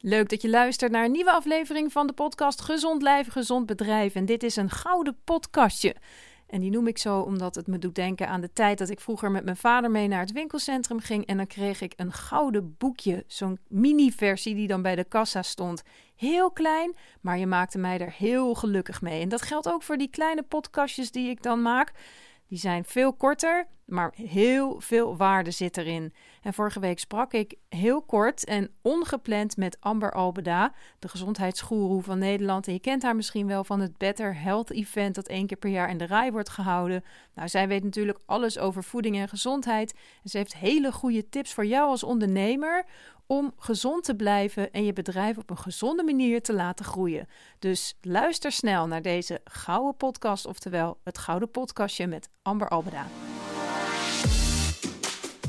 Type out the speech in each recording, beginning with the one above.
Leuk dat je luistert naar een nieuwe aflevering van de podcast Gezond Lijf, Gezond Bedrijf. En dit is een gouden podcastje. En die noem ik zo omdat het me doet denken aan de tijd dat ik vroeger met mijn vader mee naar het winkelcentrum ging. En dan kreeg ik een gouden boekje, zo'n mini-versie die dan bij de kassa stond. Heel klein, maar je maakte mij er heel gelukkig mee. En dat geldt ook voor die kleine podcastjes die ik dan maak. Die zijn veel korter, maar heel veel waarde zit erin. En vorige week sprak ik heel kort en ongepland met Amber Albeda, de gezondheidsgoeroe van Nederland. En je kent haar misschien wel van het Better Health Event dat één keer per jaar in de rij wordt gehouden. Nou, zij weet natuurlijk alles over voeding en gezondheid. En ze heeft hele goede tips voor jou als ondernemer om gezond te blijven en je bedrijf op een gezonde manier te laten groeien. Dus luister snel naar deze gouden podcast, oftewel het gouden podcastje met Amber Albeda.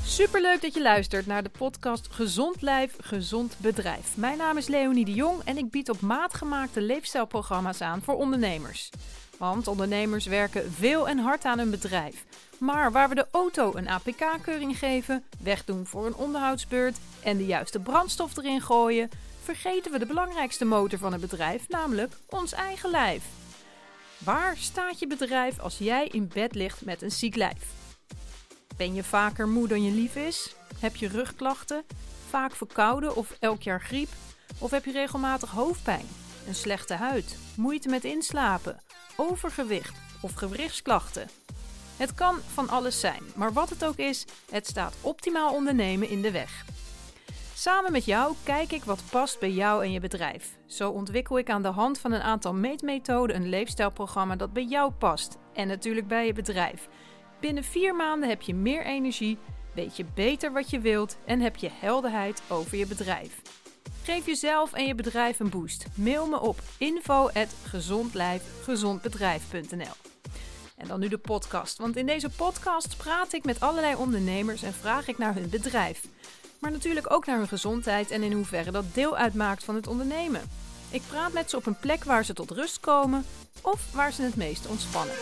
Superleuk dat je luistert naar de podcast Gezond Lijf, Gezond Bedrijf. Mijn naam is Leonie de Jong en ik bied op maat gemaakte leefstijlprogramma's aan voor ondernemers. Want ondernemers werken veel en hard aan hun bedrijf. Maar waar we de auto een APK-keuring geven, wegdoen voor een onderhoudsbeurt en de juiste brandstof erin gooien, vergeten we de belangrijkste motor van het bedrijf, namelijk ons eigen lijf. Waar staat je bedrijf als jij in bed ligt met een ziek lijf? Ben je vaker moe dan je lief is? Heb je rugklachten? Vaak verkouden of elk jaar griep? Of heb je regelmatig hoofdpijn? Een slechte huid? Moeite met inslapen? Overgewicht of gewrichtsklachten? Het kan van alles zijn, maar wat het ook is, het staat optimaal ondernemen in de weg. Samen met jou kijk ik wat past bij jou en je bedrijf. Zo ontwikkel ik aan de hand van een aantal meetmethoden een leefstijlprogramma dat bij jou past en natuurlijk bij je bedrijf. Binnen vier maanden heb je meer energie, weet je beter wat je wilt en heb je helderheid over je bedrijf. Geef jezelf en je bedrijf een boost. Mail me op info@gezondlijfgezondbedrijf.nl. En dan nu de podcast, want in deze podcast praat ik met allerlei ondernemers en vraag ik naar hun bedrijf. Maar natuurlijk ook naar hun gezondheid en in hoeverre dat deel uitmaakt van het ondernemen. Ik praat met ze op een plek waar ze tot rust komen of waar ze het meest ontspannen.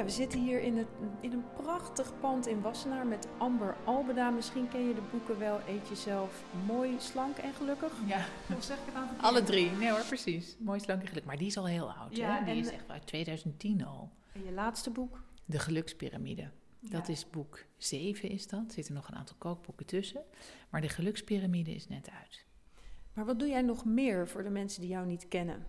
Ja, we zitten hier in, het, in een prachtig pand in Wassenaar met Amber Albeda. Misschien ken je de boeken wel. Eet jezelf mooi, slank en gelukkig. Ja. Of zeg ik het aan verkeerd? Alle drie. Nee hoor, precies. Mooi, slank en gelukkig. Maar die is al heel oud. Ja, hè? Die en- is echt uit 2010 al. En je laatste boek? De gelukspyramide. Dat Ja. is boek 7 is dat. Er zitten nog een aantal kookboeken tussen. Maar de gelukspyramide is net uit. Maar wat doe jij nog meer voor de mensen die jou niet kennen?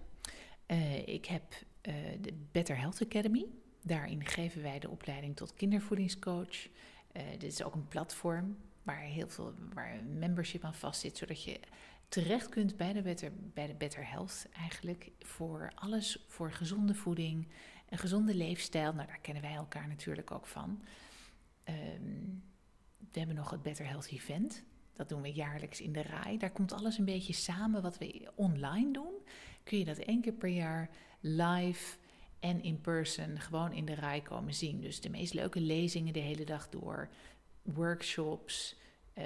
Eh, ik heb eh, de Better Health Academy. Daarin geven wij de opleiding tot kindervoedingscoach. Eh, dit is ook een platform waar heel veel waar membership aan vastzit, zodat je terecht kunt bij de Better, bij de Better Health eigenlijk voor alles voor gezonde voeding, een gezonde leefstijl. Nou, daar kennen wij elkaar natuurlijk ook van. Ehm, we hebben nog het Better Health Event. Dat doen we jaarlijks in de RAI. Daar komt alles een beetje samen wat we online doen. Kun je dat één keer per jaar live en in person gewoon in de RAI komen zien. Dus de meest leuke lezingen de hele dag door. Workshops, eh,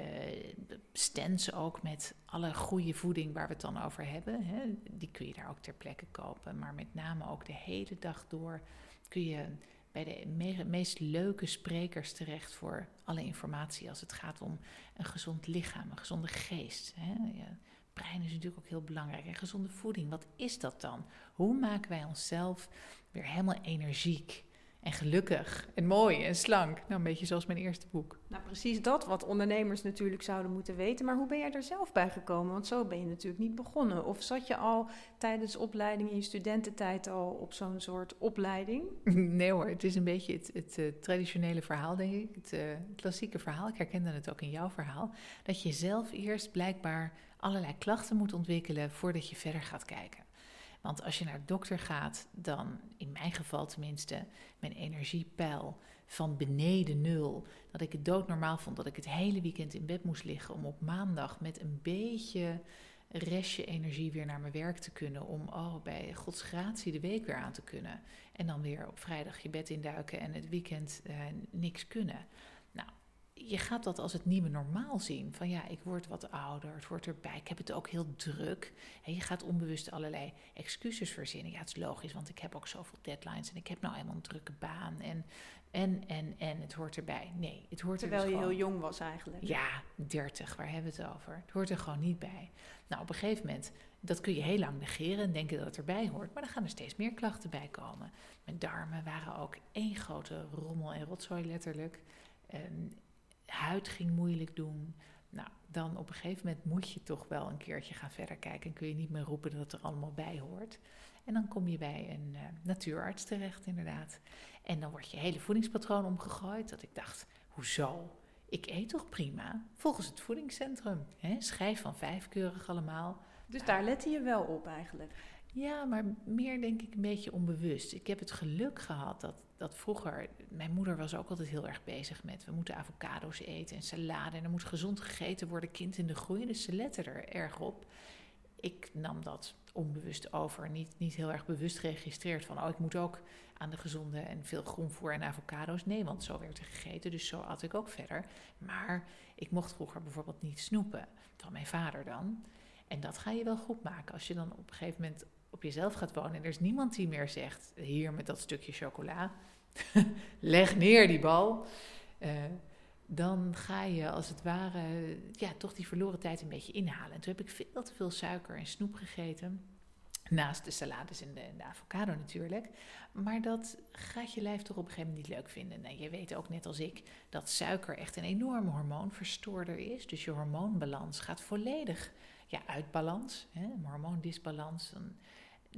stands ook met alle goede voeding waar we het dan over hebben. Hè. Die kun je daar ook ter plekke kopen. Maar met name ook de hele dag door kun je bij de me- meest leuke sprekers terecht voor alle informatie als het gaat om een gezond lichaam, een gezonde geest. Hè. Ja, brein is natuurlijk ook heel belangrijk. En gezonde voeding, wat is dat dan? Hoe maken wij onszelf weer helemaal energiek en gelukkig en mooi en slank? Nou, een beetje zoals mijn eerste boek. Nou, precies dat wat ondernemers natuurlijk zouden moeten weten. Maar hoe ben jij er zelf bij gekomen? Want zo ben je natuurlijk niet begonnen. Of zat je al tijdens opleiding in je studententijd al op zo'n soort opleiding? Nee hoor, het is een beetje het, het eh, traditionele verhaal, denk ik. Het eh, klassieke verhaal. Ik herkende het ook in jouw verhaal. Dat je zelf eerst blijkbaar allerlei klachten moet ontwikkelen voordat je verder gaat kijken. Want als je naar de dokter gaat, dan, in mijn geval tenminste, mijn energiepeil van beneden nul. Dat ik het doodnormaal vond dat ik het hele weekend in bed moest liggen om op maandag met een beetje restje energie weer naar mijn werk te kunnen. Om oh, bij Gods gratie de week weer aan te kunnen. En dan weer op vrijdag je bed induiken en het weekend eh, niks kunnen. Je gaat dat als het nieuwe normaal zien. Van ja, ik word wat ouder, het wordt erbij, ik heb het ook heel druk. En je gaat onbewust allerlei excuses verzinnen. Ja, het is logisch, want ik heb ook zoveel deadlines en ik heb nou eenmaal een drukke baan. En, en, en, en het hoort erbij. Nee, het hoort Terwijl er dus je gewoon- heel jong was eigenlijk. Ja, 30, waar hebben we het over? Het hoort er gewoon niet bij. Nou, op een gegeven moment, dat kun je heel lang negeren en denken dat het erbij hoort. Maar dan gaan er steeds meer klachten bij komen. Mijn darmen waren ook één grote rommel en rotzooi letterlijk. Ehm, huid ging moeilijk doen. Nou, dan op een gegeven moment moet je toch wel een keertje gaan verder kijken. En kun je niet meer roepen dat het er allemaal bij hoort. En dan kom je bij een eh, natuurarts terecht, inderdaad. En dan wordt je hele voedingspatroon omgegooid. Dat ik dacht, hoezo? Ik eet toch prima? Volgens het voedingscentrum. Hè? Schijf van vijf keurig allemaal. Dus daar lette je wel op eigenlijk. Ja, maar meer denk ik een beetje onbewust. Ik heb het geluk gehad dat, dat vroeger... Mijn moeder was ook altijd heel erg bezig met... we moeten avocado's eten en salade... en er moet gezond gegeten worden, kind in de groei. Dus ze lette er erg op. Ik nam dat onbewust over. Niet, niet heel erg bewust geregistreerd van... oh, ik moet ook aan de gezonde en veel groenvoer en avocado's. Nee, want zo werd er gegeten, dus zo at ik ook verder. Maar ik mocht vroeger bijvoorbeeld niet snoepen. Van mijn vader dan. En dat ga je wel goed maken als je dan op een gegeven moment op jezelf gaat wonen en er is niemand die meer zegt: hier met dat stukje chocola, leg neer die bal. Eh, dan ga je als het ware ja, toch die verloren tijd een beetje inhalen. En toen heb ik veel te veel suiker en snoep gegeten. Naast de salades en de, avocado natuurlijk. Maar dat gaat je lijf toch op een gegeven moment niet leuk vinden. En je weet ook net als ik dat suiker echt een enorme hormoonverstoorder is. Dus je hormoonbalans gaat volledig ja, uit balans. Hè, hormoondisbalans. Dan,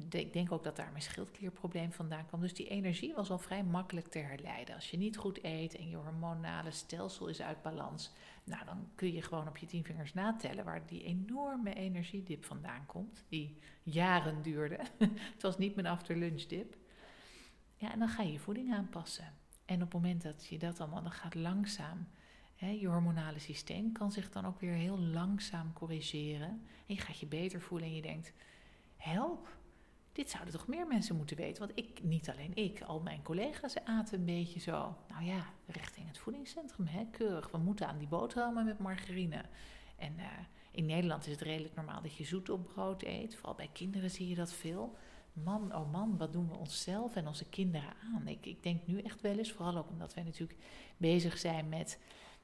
ik denk ook dat daar mijn schildklierprobleem vandaan kwam. Dus die energie was al vrij makkelijk te herleiden. Als je niet goed eet en je hormonale stelsel is uit balans, nou dan kun je gewoon op je tien vingers natellen waar die enorme energiedip vandaan komt, die jaren duurde. het was niet mijn after lunch dip. Ja, en dan ga je je voeding aanpassen. En op het moment dat je dat allemaal, dan gaat langzaam. Je hormonale systeem kan zich dan ook weer heel langzaam corrigeren. En je gaat je beter voelen en je denkt, help, dit zouden toch meer mensen moeten weten. Want ik, niet alleen ik, al mijn collega's aten een beetje zo. Nou ja, richting het voedingscentrum, hè, keurig. We moeten aan die boterhammen met margarine. En eh, in Nederland is het redelijk normaal dat je zoet op brood eet. Vooral bij kinderen zie je dat veel. Man, oh man, wat doen we onszelf en onze kinderen aan? Ik, ik denk nu echt wel eens, vooral ook omdat wij natuurlijk bezig zijn met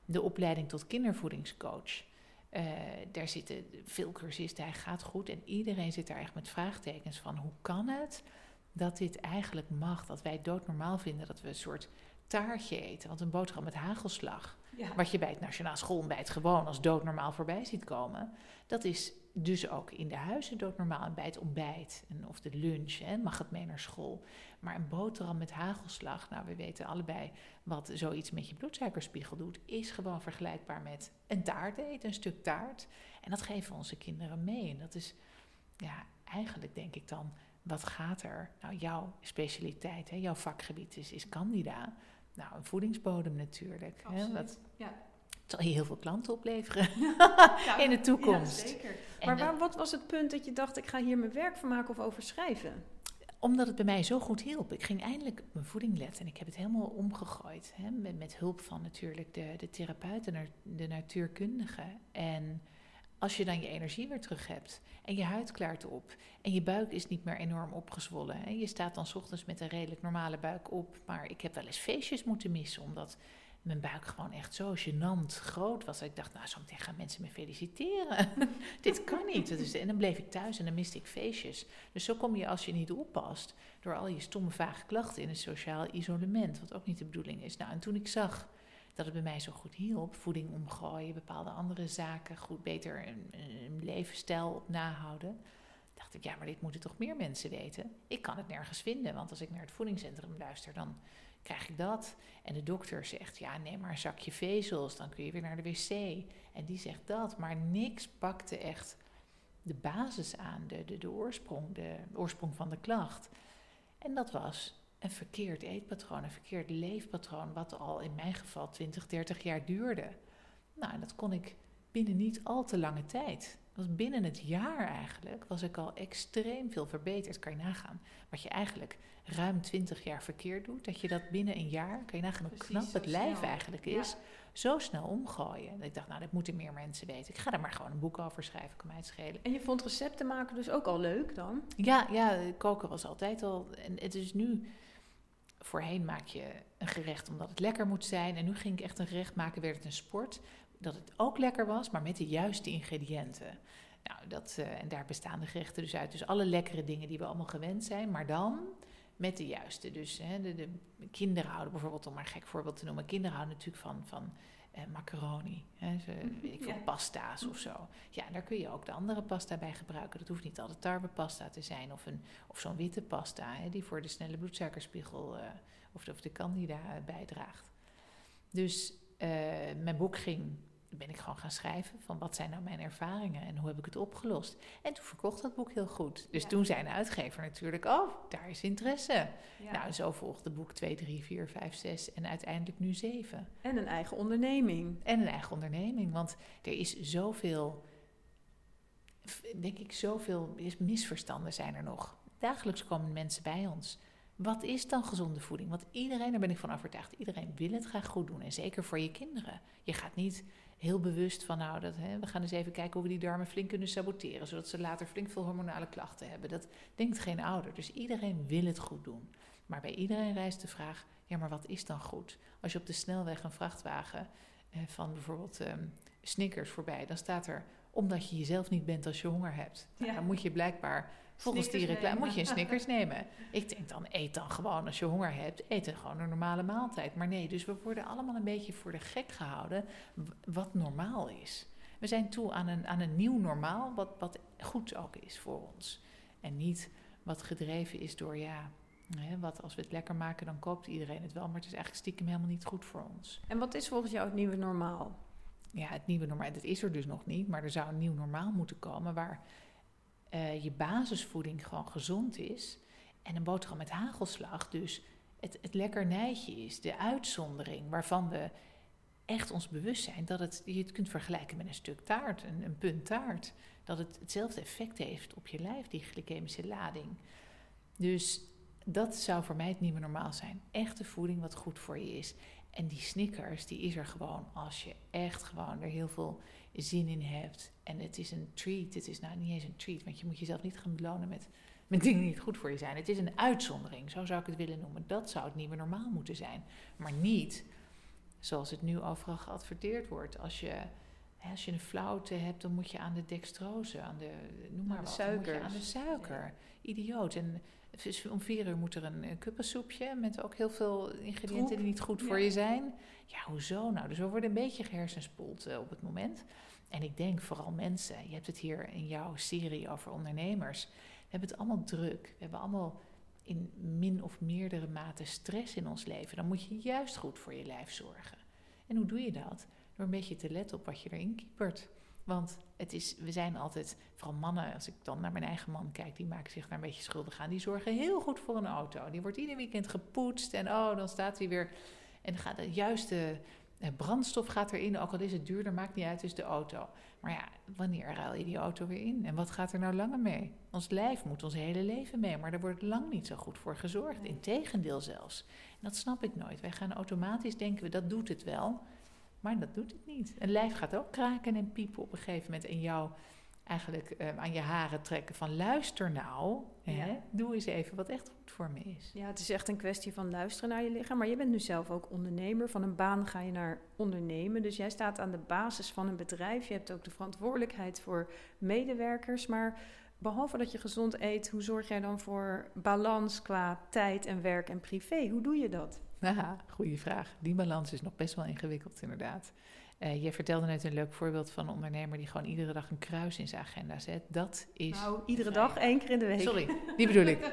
de opleiding tot kindervoedingscoach. Eh, daar zitten veel cursisten, hij gaat goed. En iedereen zit daar echt met vraagtekens van hoe kan het dat dit eigenlijk mag? Dat wij doodnormaal vinden dat we een soort taartje eten. Want een boterham met hagelslag, Ja. wat je bij het Nationaal Schoolontbijt gewoon als doodnormaal voorbij ziet komen. Dat is dus ook in de huizen doodnormaal en bij het ontbijt en of de lunch hè, mag het mee naar school. Maar een boterham met hagelslag, nou we weten allebei wat zoiets met je bloedsuikerspiegel doet, is gewoon vergelijkbaar met een taart eten, een stuk taart. En dat geven onze kinderen mee. En dat is, ja, eigenlijk denk ik dan, wat gaat er? Nou, jouw specialiteit, hè, jouw vakgebied is, is candida. Nou, een voedingsbodem natuurlijk. Hè, dat Ja. zal je heel veel klanten opleveren Ja, in de toekomst. Ja, zeker. En Maar waar, wat was het punt dat je dacht, ik ga hier mijn werk van maken of over schrijven? Omdat het bij mij zo goed hielp. Ik ging eindelijk op mijn voeding letten en ik heb het helemaal omgegooid. Hè, met, met hulp van natuurlijk de, de therapeut en de natuurkundige. En als je dan je energie weer terug hebt en je huid klaart op en je buik is niet meer enorm opgezwollen. Hè, je staat dan ochtends met een redelijk normale buik op. Maar ik heb wel eens feestjes moeten missen omdat mijn buik gewoon echt zo gênant groot was. Dat ik dacht, nou, zo meteen gaan mensen me feliciteren. Dit kan niet. Dat is, en dan bleef ik thuis en dan miste ik feestjes. Dus zo kom je, als je niet oppast, door al je stomme, vage klachten in een sociaal isolement. Wat ook niet de bedoeling is. Nou, en toen ik zag dat het bij mij zo goed hielp, voeding omgooien, bepaalde andere zaken, goed beter een, levensstijl op nahouden. Dacht ik, ja, maar dit moeten toch meer mensen weten? Ik kan het nergens vinden, want als ik naar het voedingscentrum luister, dan krijg ik dat. En de dokter zegt, ja, neem maar een zakje vezels, dan kun je weer naar de wc. En die zegt dat, maar niks pakte echt de basis aan, de, de, de, oorsprong, de oorsprong van de klacht. En dat was een verkeerd eetpatroon, een verkeerd leefpatroon, wat al in mijn geval 20, 30 jaar duurde. Nou, dat kon ik binnen niet al te lange tijd. Was binnen het jaar eigenlijk, was ik al extreem veel verbeterd. Kan je nagaan. Wat je eigenlijk ruim 20 jaar verkeerd doet, dat je dat binnen een jaar, kan je nagaan hoe knap het lijf snel. eigenlijk Ja. is. zo snel omgooien. Dat ik dacht, nou, dat moeten meer mensen weten. Ik ga er maar gewoon een boek over schrijven, kan mij het schelen. En je vond recepten maken dus ook al leuk dan? Ja, ja, koken was altijd al. En het is nu. Voorheen maak je een gerecht omdat het lekker moet zijn. En nu ging ik echt een gerecht maken, werd het een sport. Dat het ook lekker was, maar met de juiste ingrediënten. Nou, dat, uh, en daar bestaan de gerechten dus uit. Dus alle lekkere dingen die we allemaal gewend zijn, maar dan met de juiste. Dus hè, de, de, kinderen houden bijvoorbeeld, om maar een gek voorbeeld te noemen, kinderen houden natuurlijk van, van eh, macaroni, hè, zo, weet ik veel, pasta's of zo. Ja, daar kun je ook de andere pasta bij gebruiken. Dat hoeft niet altijd tarwepasta te zijn of, een, of zo'n witte pasta, hè, die voor de snelle bloedsuikerspiegel uh, of, de, of de candida bijdraagt. Dus uh, mijn boek ging ben ik gewoon gaan schrijven van wat zijn nou mijn ervaringen en hoe heb ik het opgelost. En toen verkocht dat boek heel goed. Dus toen zei een uitgever natuurlijk, oh, daar is interesse. Nou, zo volgde boek 2, 3, 4, 5, 6 en uiteindelijk nu 7. En een eigen onderneming. En een eigen onderneming, want er is zoveel, denk ik, zoveel misverstanden zijn er nog. Dagelijks komen mensen bij ons. Wat is dan gezonde voeding? Want iedereen, daar ben ik van overtuigd, iedereen wil het graag goed doen. En zeker voor je kinderen. Je gaat niet heel bewust van, nou, dat, hè, we gaan eens even kijken hoe we die darmen flink kunnen saboteren, zodat ze later flink veel hormonale klachten hebben. Dat denkt geen ouder. Dus iedereen wil het goed doen. Maar bij iedereen rijst de vraag, ja, maar wat is dan goed? Als je op de snelweg een vrachtwagen eh, van bijvoorbeeld eh, Snickers voorbij, dan staat er, omdat je jezelf niet bent als je honger hebt. Nou, Dan moet je blijkbaar Volgens die reclame moet je een Snickers nemen. Ik denk dan, eet dan gewoon als je honger hebt. Eet dan gewoon een normale maaltijd. Maar nee, dus we worden allemaal een beetje voor de gek gehouden wat normaal is. We zijn toe aan een, aan een nieuw normaal, wat, wat goed ook is voor ons. En niet wat gedreven is door, ja, hè, wat als we het lekker maken, dan koopt iedereen het wel. Maar het is eigenlijk stiekem helemaal niet goed voor ons. En wat is volgens jou het nieuwe normaal? Ja, het nieuwe normaal, dat is er dus nog niet. Maar er zou een nieuw normaal moeten komen waar uh, je basisvoeding gewoon gezond is. En een boterham met hagelslag dus het, het lekkernijtje is, de uitzondering waarvan we echt ons bewust zijn dat het, je het kunt vergelijken met een stuk taart, een, een punt taart. Dat het hetzelfde effect heeft op je lijf, die glycemische lading. Dus dat zou voor mij het nieuwe normaal zijn. Echte voeding wat goed voor je is. En die Snickers, die is er gewoon als je echt gewoon er heel veel zin in hebt. En het is een treat. Het is nou niet eens een treat, want je moet jezelf niet gaan belonen met, met dingen die niet goed voor je zijn. Het is een uitzondering, zo zou ik het willen noemen. Dat zou het nieuwe normaal moeten zijn. Maar niet zoals het nu overal geadverteerd wordt. Als je, als je een flauwte hebt, dan moet je aan de dextrose, aan de, noem maar aan de wat, suiker. aan de suiker. Idioot. En dus om vier uur moet er een, een kuppensoepje met ook heel veel ingrediënten die niet goed voor je zijn. Ja, hoezo nou? Dus we worden een beetje gehersenspoeld uh, op het moment. En ik denk vooral mensen, je hebt het hier in jouw serie over ondernemers. We hebben het allemaal druk. We hebben allemaal in min of meerdere mate stress in ons leven. Dan moet je juist goed voor je lijf zorgen. En hoe doe je dat? Door een beetje te letten op wat je erin kiepert. Want het is, we zijn altijd, vooral mannen, als ik dan naar mijn eigen man kijk, die maken zich daar een beetje schuldig aan. Die zorgen heel goed voor een auto. Die wordt ieder weekend gepoetst en oh, dan staat hij weer. En gaat de juiste brandstof gaat erin, ook al is het duurder, maakt niet uit, is de auto. Maar ja, wanneer ruil je die auto weer in? En wat gaat er nou langer mee? Ons lijf moet ons hele leven mee, maar daar wordt lang niet zo goed voor gezorgd. Integendeel zelfs. En dat snap ik nooit. Wij gaan automatisch denken, we dat doet het wel. Maar dat doet het niet. Een lijf gaat ook kraken en piepen op een gegeven moment en jou eigenlijk eh, aan je haren trekken van luister nou, hè, doe eens even wat echt goed voor me is. Ja, het is echt een kwestie van luisteren naar je lichaam. Maar je bent nu zelf ook ondernemer. Van een baan ga je naar ondernemen. Dus jij staat aan de basis van een bedrijf. Je hebt ook de verantwoordelijkheid voor medewerkers. Maar behalve dat je gezond eet, hoe zorg jij dan voor balans qua tijd en werk en privé? Hoe doe je dat? Haha, goede vraag. Die balans is nog best wel ingewikkeld, inderdaad. Uh, je vertelde net een leuk voorbeeld van een ondernemer die gewoon iedere dag een kruis in zijn agenda zet. Dat is. Nou, iedere dag, één keer in de week. Sorry, die bedoel ik.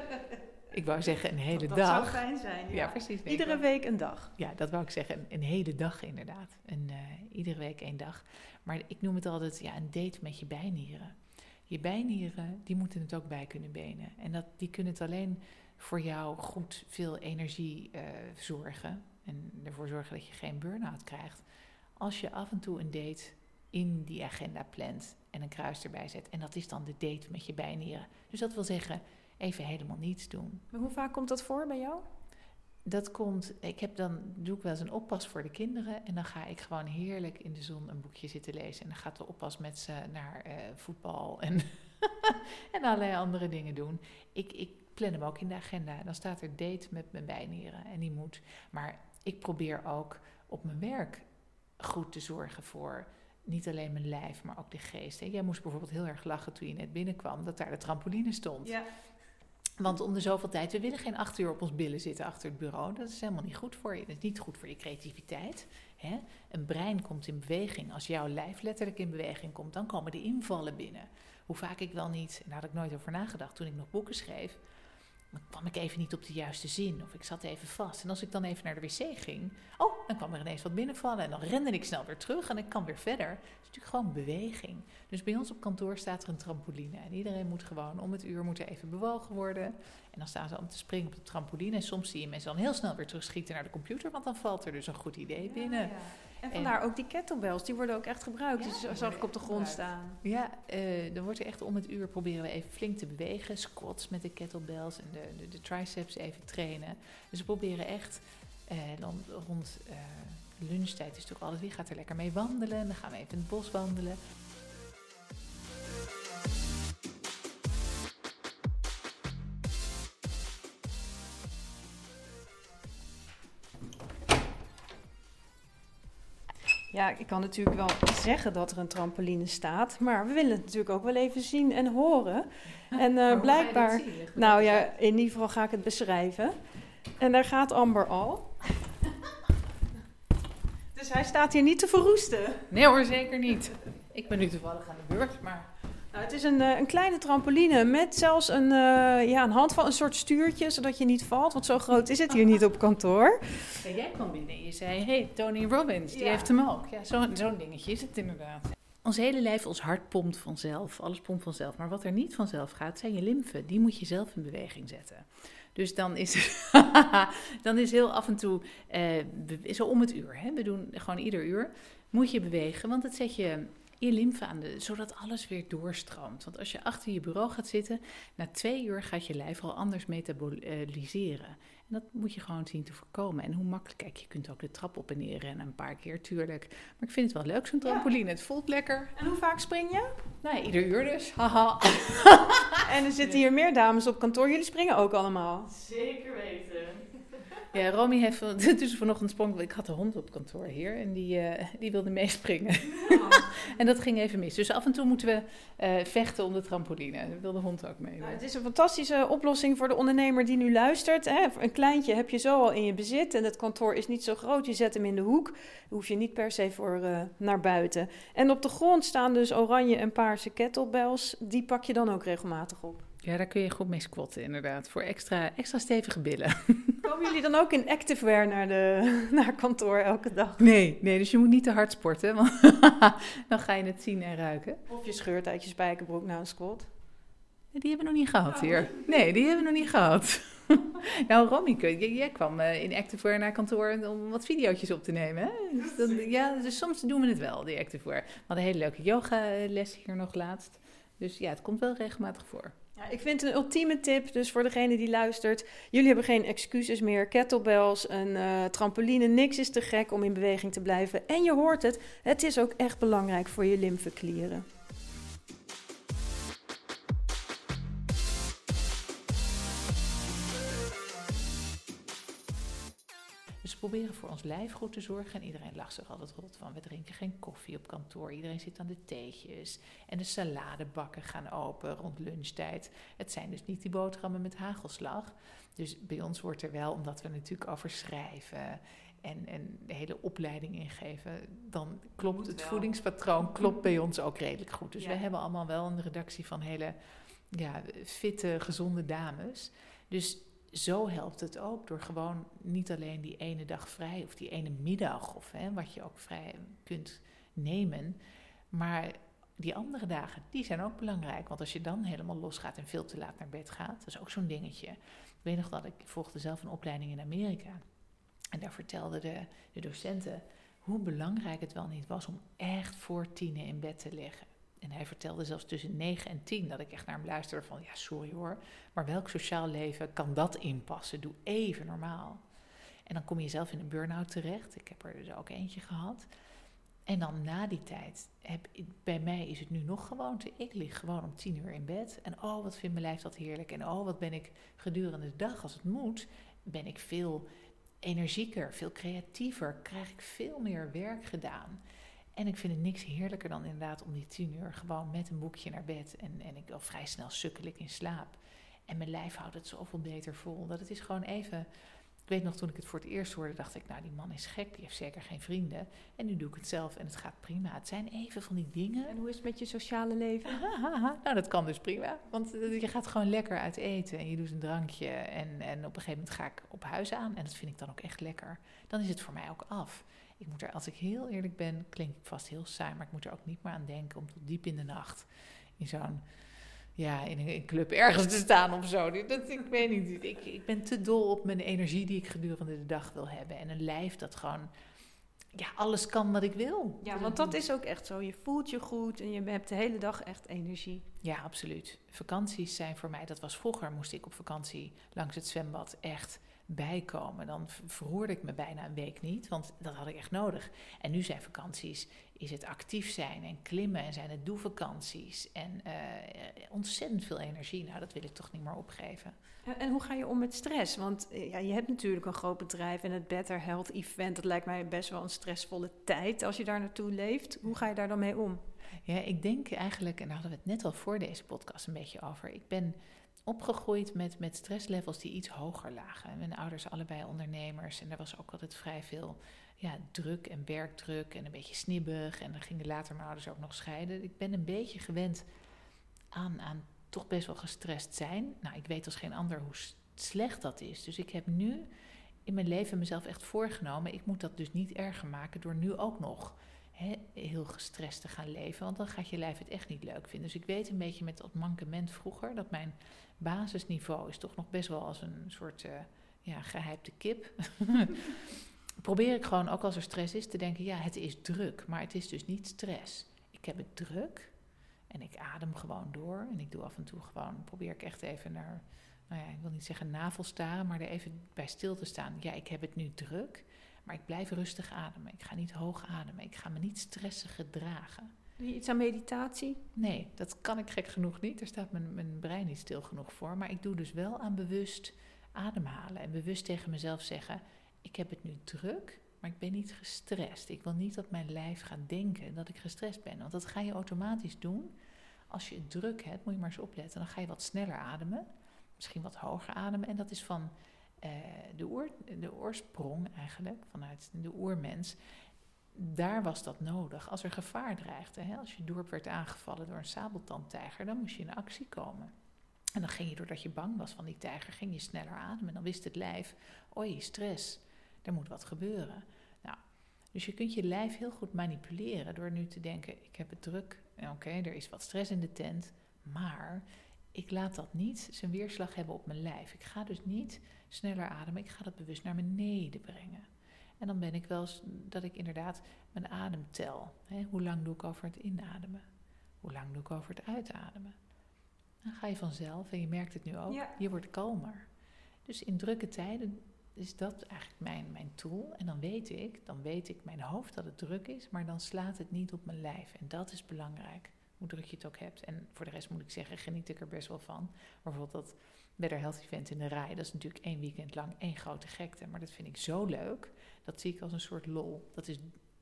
Ik wou zeggen een hele dat, dag. Dat zou fijn zijn. Ja, precies. iedere week een dag. Ja, dat wou ik zeggen. Een, een hele dag inderdaad. Een, uh, iedere week één dag. Maar ik noem het altijd ja, een date met je bijnieren. Je bijnieren, die moeten het ook bij kunnen benen. En dat, die kunnen het alleen voor jou goed veel energie uh, zorgen. En ervoor zorgen dat je geen burn-out krijgt. Als je af en toe een date in die agenda plant en een kruis erbij zet. En dat is dan de date met je bijnieren. Dus dat wil zeggen, even helemaal niets doen. Maar hoe vaak komt dat voor bij jou? dat komt, ik heb dan, doe ik wel eens een oppas voor de kinderen. En dan ga ik gewoon heerlijk in de zon een boekje zitten lezen. En dan gaat de oppas met ze naar eh, voetbal en, en allerlei andere dingen doen. Ik, ik plan hem ook in de agenda. Dan staat er date met mijn bijnieren en die moet. Maar ik probeer ook op mijn werk goed te zorgen voor niet alleen mijn lijf, maar ook de geest. Jij moest bijvoorbeeld heel erg lachen toen je net binnenkwam, dat daar de trampoline stond. Ja. Want om de zoveel tijd, we willen geen acht uur op ons billen zitten achter het bureau. Dat is helemaal niet goed voor je. Dat is niet goed voor je creativiteit. Hè? Een brein komt in beweging. Als jouw lijf letterlijk in beweging komt, dan komen de invallen binnen. Hoe vaak ik wel niet, en daar had ik nooit over nagedacht toen ik nog boeken schreef dan kwam ik even niet op de juiste zin of ik zat even vast. En als ik dan even naar de wc ging, oh, dan kwam er ineens wat binnenvallen en dan rende ik snel weer terug en ik kan weer verder. Het is natuurlijk gewoon beweging. Dus bij ons op kantoor staat er een trampoline en iedereen moet gewoon om het uur moeten even bewogen worden. En dan staan ze om te springen op de trampoline en soms zie je mensen dan heel snel weer terugschieten naar de computer, want dan valt er dus een goed idee binnen. Ja, En vandaar ook die kettlebells, die worden ook echt gebruikt. dus zag ik op de grond staan. Ja, uh, dan wordt er echt om het uur proberen we even flink te bewegen. Squats met de kettlebells en de, de, de triceps even trainen. Dus we proberen echt uh, dan rond uh, lunchtijd is toch altijd wie gaat er lekker mee wandelen. Dan gaan we even in het bos wandelen. Ja, ik kan natuurlijk wel zeggen dat er een trampoline staat, maar we willen het natuurlijk ook wel even zien en horen. En uh, blijkbaar, nou ja, in ieder geval ga ik het beschrijven. En daar gaat Amber al. Dus hij staat hier niet te verroesten. Nee hoor, zeker niet. Ik ben nu toevallig aan de beurt, maar nou, het is een, een kleine trampoline met zelfs een, uh, ja, een handval, een soort stuurtje, zodat je niet valt. Want zo groot is het hier niet op kantoor. Ja, jij kwam binnen en je zei, hey, Tony Robbins, die heeft hem ook. Ja, zo'n zo dingetje is het inderdaad. Ons hele lijf, ons hart pompt vanzelf, alles pompt vanzelf. Maar wat er niet vanzelf gaat, zijn je lymfen. Die moet je zelf in beweging zetten. Dus dan is, dan is heel af en toe, zo om het uur, hè? we doen gewoon ieder uur, moet je bewegen. Want het zet je je lymfe aan de, zodat alles weer doorstroomt. Want als je achter je bureau gaat zitten, na twee uur gaat je lijf al anders metaboliseren. Dat moet je gewoon zien te voorkomen. En hoe makkelijk, kijk, je kunt ook de trap op en neer rennen een paar keer, tuurlijk. Maar ik vind het wel leuk, zo'n trampoline. Het voelt lekker. En hoe vaak spring je? Nou, ieder uur dus. Haha. en er zitten hier meer dames op kantoor. Jullie springen ook allemaal. Zeker weten. Ja, Romy heeft dus vanochtend sprong. Ik had de hond op kantoor hier en die, uh, die wilde meespringen. en dat ging even mis. Dus af en toe moeten we uh, vechten om de trampoline. Dat wil de hond ook mee. Nou, het is een fantastische oplossing voor de ondernemer die nu luistert. Hè. Een kleintje heb je zo al in je bezit en het kantoor is niet zo groot. Je zet hem in de hoek. Daar hoef je niet per se voor uh, naar buiten. En op de grond staan dus oranje en paarse kettlebells. Die pak je dan ook regelmatig op. Ja, daar kun je goed mee squatten, inderdaad. Voor extra, extra stevige billen. Komen jullie dan ook in activewear naar, de, naar kantoor elke dag? Nee, nee, dus je moet niet te hard sporten, want dan ga je het zien en ruiken. Of je scheurt uit je spijkerbroek na een squat. Die hebben we nog niet gehad hier. Nee, die hebben we nog niet gehad. nou, Romy, jij kwam eh, in activewear naar kantoor om wat video's op te nemen. Hè? Dus ja, dus soms doen we het wel, die activewear. We hadden een hele leuke yogales hier nog laatst. Dus ja, het komt wel regelmatig voor. Ja, ik vind een ultieme tip, dus voor degene die luistert. Jullie hebben geen excuses meer. Kettlebells, een uh, trampoline, niks is te gek om in beweging te blijven. En je hoort het, het is ook echt belangrijk voor je lymfeklieren. Proberen voor ons lijf goed te zorgen. En iedereen lacht zich altijd rot van. We drinken geen koffie op kantoor. Iedereen zit aan de theetjes. En de saladebakken gaan open rond lunchtijd. Het zijn dus niet die boterhammen met hagelslag. Dus bij ons wordt er wel, omdat we natuurlijk over schrijven en, en de hele opleiding ingeven, dan klopt het voedingspatroon klopt bij ons ook redelijk goed. Dus we hebben allemaal wel een redactie van hele ja, fitte, gezonde dames. Dus zo helpt het ook door gewoon niet alleen die ene dag vrij of die ene middag of hè, wat je ook vrij kunt nemen, maar die andere dagen, die zijn ook belangrijk. Want als je dan helemaal losgaat en veel te laat naar bed gaat, dat is ook zo'n dingetje. Ik weet nog dat ik volgde zelf een opleiding in Amerika. En daar vertelden de, de docenten hoe belangrijk het wel niet was om echt voor tienen in bed te liggen. En hij vertelde zelfs tussen 9 en 10 dat ik echt naar hem luisterde van ja, sorry hoor, maar welk sociaal leven kan dat inpassen? Doe even normaal. En dan kom je zelf in een burn-out terecht. Ik heb er dus ook eentje gehad. En dan na die tijd, heb, bij mij is het nu nog gewoonte. Ik lig gewoon om tien uur in bed. En oh, wat vindt mijn lijf dat heerlijk. En oh, wat ben ik gedurende de dag, als het moet, ben ik veel energieker, veel creatiever. Krijg ik veel meer werk gedaan. En ik vind het niks heerlijker dan inderdaad om die tien uur gewoon met een boekje naar bed. En, en ik al vrij snel sukkel ik in slaap. En mijn lijf houdt het zoveel beter vol. Dat het is gewoon even ik weet nog, toen ik het voor het eerst hoorde, dacht ik, nou, die man is gek, die heeft zeker geen vrienden. En nu doe ik het zelf en het gaat prima. Het zijn even van die dingen. En hoe is het met je sociale leven? nou, dat kan dus prima. Want eh, je gaat gewoon lekker uit eten en je doet een drankje. En, en op een gegeven moment ga ik op huis aan. En dat vind ik dan ook echt lekker. Dan is het voor mij ook af. Ik moet er, als ik heel eerlijk ben, klinkt vast heel saai, maar ik moet er ook niet meer aan denken om tot diep in de nacht in zo'n ja, in een club ergens te staan of zo. Dat, ik weet niet. Ik, ik ben te dol op mijn energie die ik gedurende de dag wil hebben. En een lijf dat gewoon ja, alles kan wat ik wil. Ja, want dat is ook echt zo. Je voelt je goed en je hebt de hele dag echt energie. Ja, absoluut. Vakanties zijn voor mij, dat was vroeger, moest ik op vakantie langs het zwembad echt bijkomen. Dan verroerde ik me bijna een week niet, want dat had ik echt nodig. En nu zijn vakanties, is het actief zijn en klimmen en zijn het doe-vakanties. En uh, ontzettend veel energie. Nou, dat wil ik toch niet meer opgeven. En hoe ga je om met stress? Want eh, ja, je hebt natuurlijk een groot bedrijf en het Better Health Event. Dat lijkt mij best wel een stressvolle tijd als je daar naartoe leeft. Hoe ga je daar dan mee om? Ja, ik denk eigenlijk, en daar hadden we het net al voor deze podcast een beetje over. Ik ben opgegroeid met, met stresslevels die iets hoger lagen. Mijn ouders allebei ondernemers en er was ook altijd vrij veel ja, druk en werkdruk en een beetje snibbig. En dan gingen later mijn ouders ook nog scheiden. Ik ben een beetje gewend aan, aan toch best wel gestrest zijn. Nou, ik weet als geen ander hoe slecht dat is. Dus ik heb nu in mijn leven mezelf echt voorgenomen... ik moet dat dus niet erger maken door nu ook nog heel gestrest te gaan leven. Want dan gaat je lijf het echt niet leuk vinden. Dus ik weet een beetje met dat mankement vroeger... dat mijn basisniveau is toch nog best wel als een soort... Uh, ja, gehypte kip. probeer ik gewoon, ook als er stress is, te denken: ja, het is druk, maar het is dus niet stress. Ik heb het druk en ik adem gewoon door. En ik doe af en toe gewoon, probeer ik echt even naar, nou ja, ik wil niet zeggen navelstaren, maar er even bij stil te staan. Ja, ik heb het nu druk, maar ik blijf rustig ademen. Ik ga niet hoog ademen. Ik ga me niet stressen gedragen. Doe je iets aan meditatie? Nee, dat kan ik gek genoeg niet. Daar staat mijn, mijn brein niet stil genoeg voor. Maar ik doe dus wel aan bewust ademhalen en bewust tegen mezelf zeggen: ik heb het nu druk, maar ik ben niet gestrest. Ik wil niet dat mijn lijf gaat denken dat ik gestrest ben. Want dat ga je automatisch doen. Als je het druk hebt, moet je maar eens opletten. Dan ga je wat sneller ademen. Misschien wat hoger ademen. En dat is van uh, de, oor, de oorsprong eigenlijk, vanuit de oermens. Daar was dat nodig. Als er gevaar dreigde, hè, als je dorp werd aangevallen door een sabeltandtijger, dan moest je in actie komen. En dan ging je, doordat je bang was van die tijger, ging je sneller ademen. En dan wist het lijf, oei, stress er moet wat gebeuren. Nou, dus je kunt je lijf heel goed manipuleren door nu te denken: ik heb het druk, oké, er is wat stress in de tent, maar ik laat dat niet zijn weerslag hebben op mijn lijf. Ik ga dus niet sneller ademen, ik ga dat bewust naar beneden brengen. En dan ben ik wel eens dat ik inderdaad mijn adem tel. hoe lang doe ik over het inademen? Hoe lang doe ik over het uitademen? Dan ga je vanzelf, en je merkt het nu ook, je wordt kalmer. Dus in drukke tijden is dat eigenlijk mijn, mijn tool. En dan weet ik, dan weet ik mijn hoofd dat het druk is, maar dan slaat het niet op mijn lijf. En dat is belangrijk, hoe druk je het ook hebt. En voor de rest moet ik zeggen, geniet ik er best wel van. Bijvoorbeeld dat Better Health Event in de rij, dat is natuurlijk één weekend lang één grote gekte. Maar dat vind ik zo leuk, dat zie ik als een soort lol. Dat is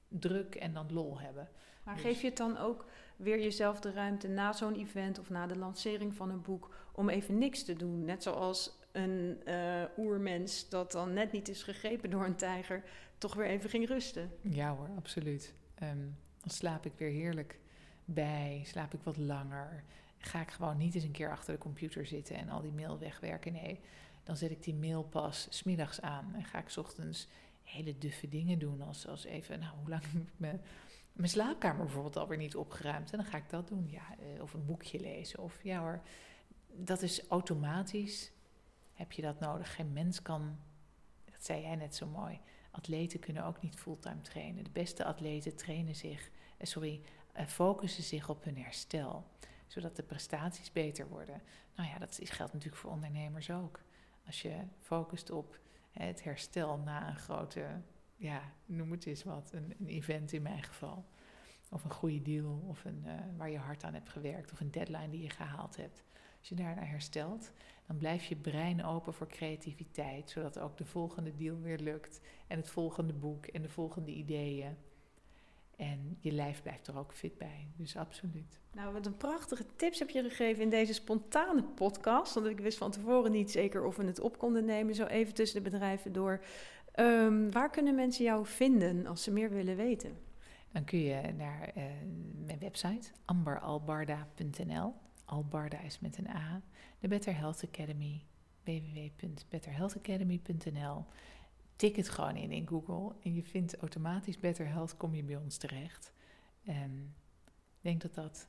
druk en dan lol hebben. Maar dus geef je het dan ook weer jezelf de ruimte na zo'n event of na de lancering van een boek om even niks te doen? Net zoals een uh, oermens dat dan net niet is gegrepen door een tijger, toch weer even ging rusten. Ja hoor, absoluut. Ehm, dan slaap ik weer heerlijk bij, slaap ik wat langer. Ga ik gewoon niet eens een keer achter de computer zitten en al die mail wegwerken. Nee, dan zet ik die mail pas smiddags aan en ga ik ochtends hele duffe dingen doen. Als, als even, nou, hoe lang ik mijn, mijn slaapkamer bijvoorbeeld alweer niet opgeruimd? En dan ga ik dat doen. Ja, eh, of een boekje lezen. Of ja hoor, dat is automatisch heb je dat nodig. Geen mens kan, dat zei jij net zo mooi, atleten kunnen ook niet fulltime trainen. De beste atleten trainen zich, eh, sorry, eh, focussen zich op hun herstel, zodat de prestaties beter worden. Nou ja, dat geldt natuurlijk voor ondernemers ook. Als je focust op Het herstel na een grote, ja, noem het eens wat, een, een event in mijn geval. Of een goede deal, of een, uh, waar je hard aan hebt gewerkt, of een deadline die je gehaald hebt. Als je daarna herstelt, dan blijft je brein open voor creativiteit, zodat ook de volgende deal weer lukt. En het volgende boek en de volgende ideeën. En je lijf blijft er ook fit bij. Dus absoluut. Nou, wat een prachtige tips heb je gegeven in deze spontane podcast. Want ik wist van tevoren niet zeker of we het op konden nemen, zo even tussen de bedrijven door. Um, waar kunnen mensen jou vinden als ze meer willen weten? Dan kun je naar uh, mijn website amberalbarda.nl. Albarda is met een A. De Better Health Academy, www.betterhealthacademy.nl. Tik het gewoon in in Google en je vindt automatisch Better Health, kom je bij ons terecht. En ik denk dat dat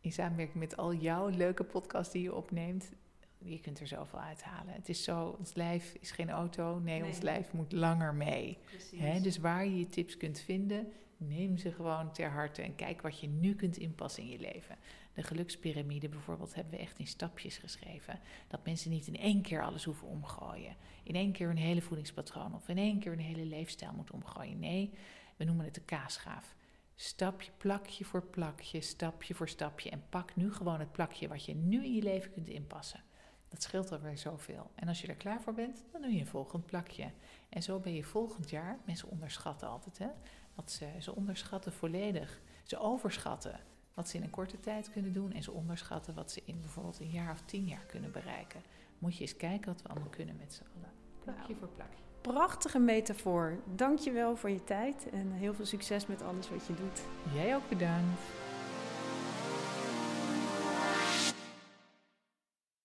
in samenwerking met al jouw leuke podcasts die je opneemt, je kunt er zoveel uithalen. Het is zo, ons lijf is geen auto, nee, ons lijf moet langer mee. He, dus waar je je tips kunt vinden, neem ze gewoon ter harte en kijk wat je nu kunt inpassen in je leven. De gelukspyramide bijvoorbeeld hebben we echt in stapjes geschreven. Dat mensen niet in één keer alles hoeven omgooien. In één keer hun hele voedingspatroon of in één keer hun hele leefstijl moeten omgooien. Nee, we noemen het de kaasgaaf. Stapje, plakje voor plakje, stapje voor stapje. En pak nu gewoon het plakje wat je nu in je leven kunt inpassen. Dat scheelt alweer zoveel. En als je er klaar voor bent, dan doe je een volgend plakje. En zo ben je volgend jaar, mensen onderschatten altijd, hè? Wat ze, ze onderschatten volledig. Ze overschatten wat ze in een korte tijd kunnen doen en ze onderschatten wat ze in bijvoorbeeld een jaar of tien jaar kunnen bereiken. Moet je eens kijken wat we allemaal kunnen met z'n allen. Plakje nou, voor plakje. Prachtige metafoor. Dank je wel voor je tijd en heel veel succes met alles wat je doet. Jij ook bedankt.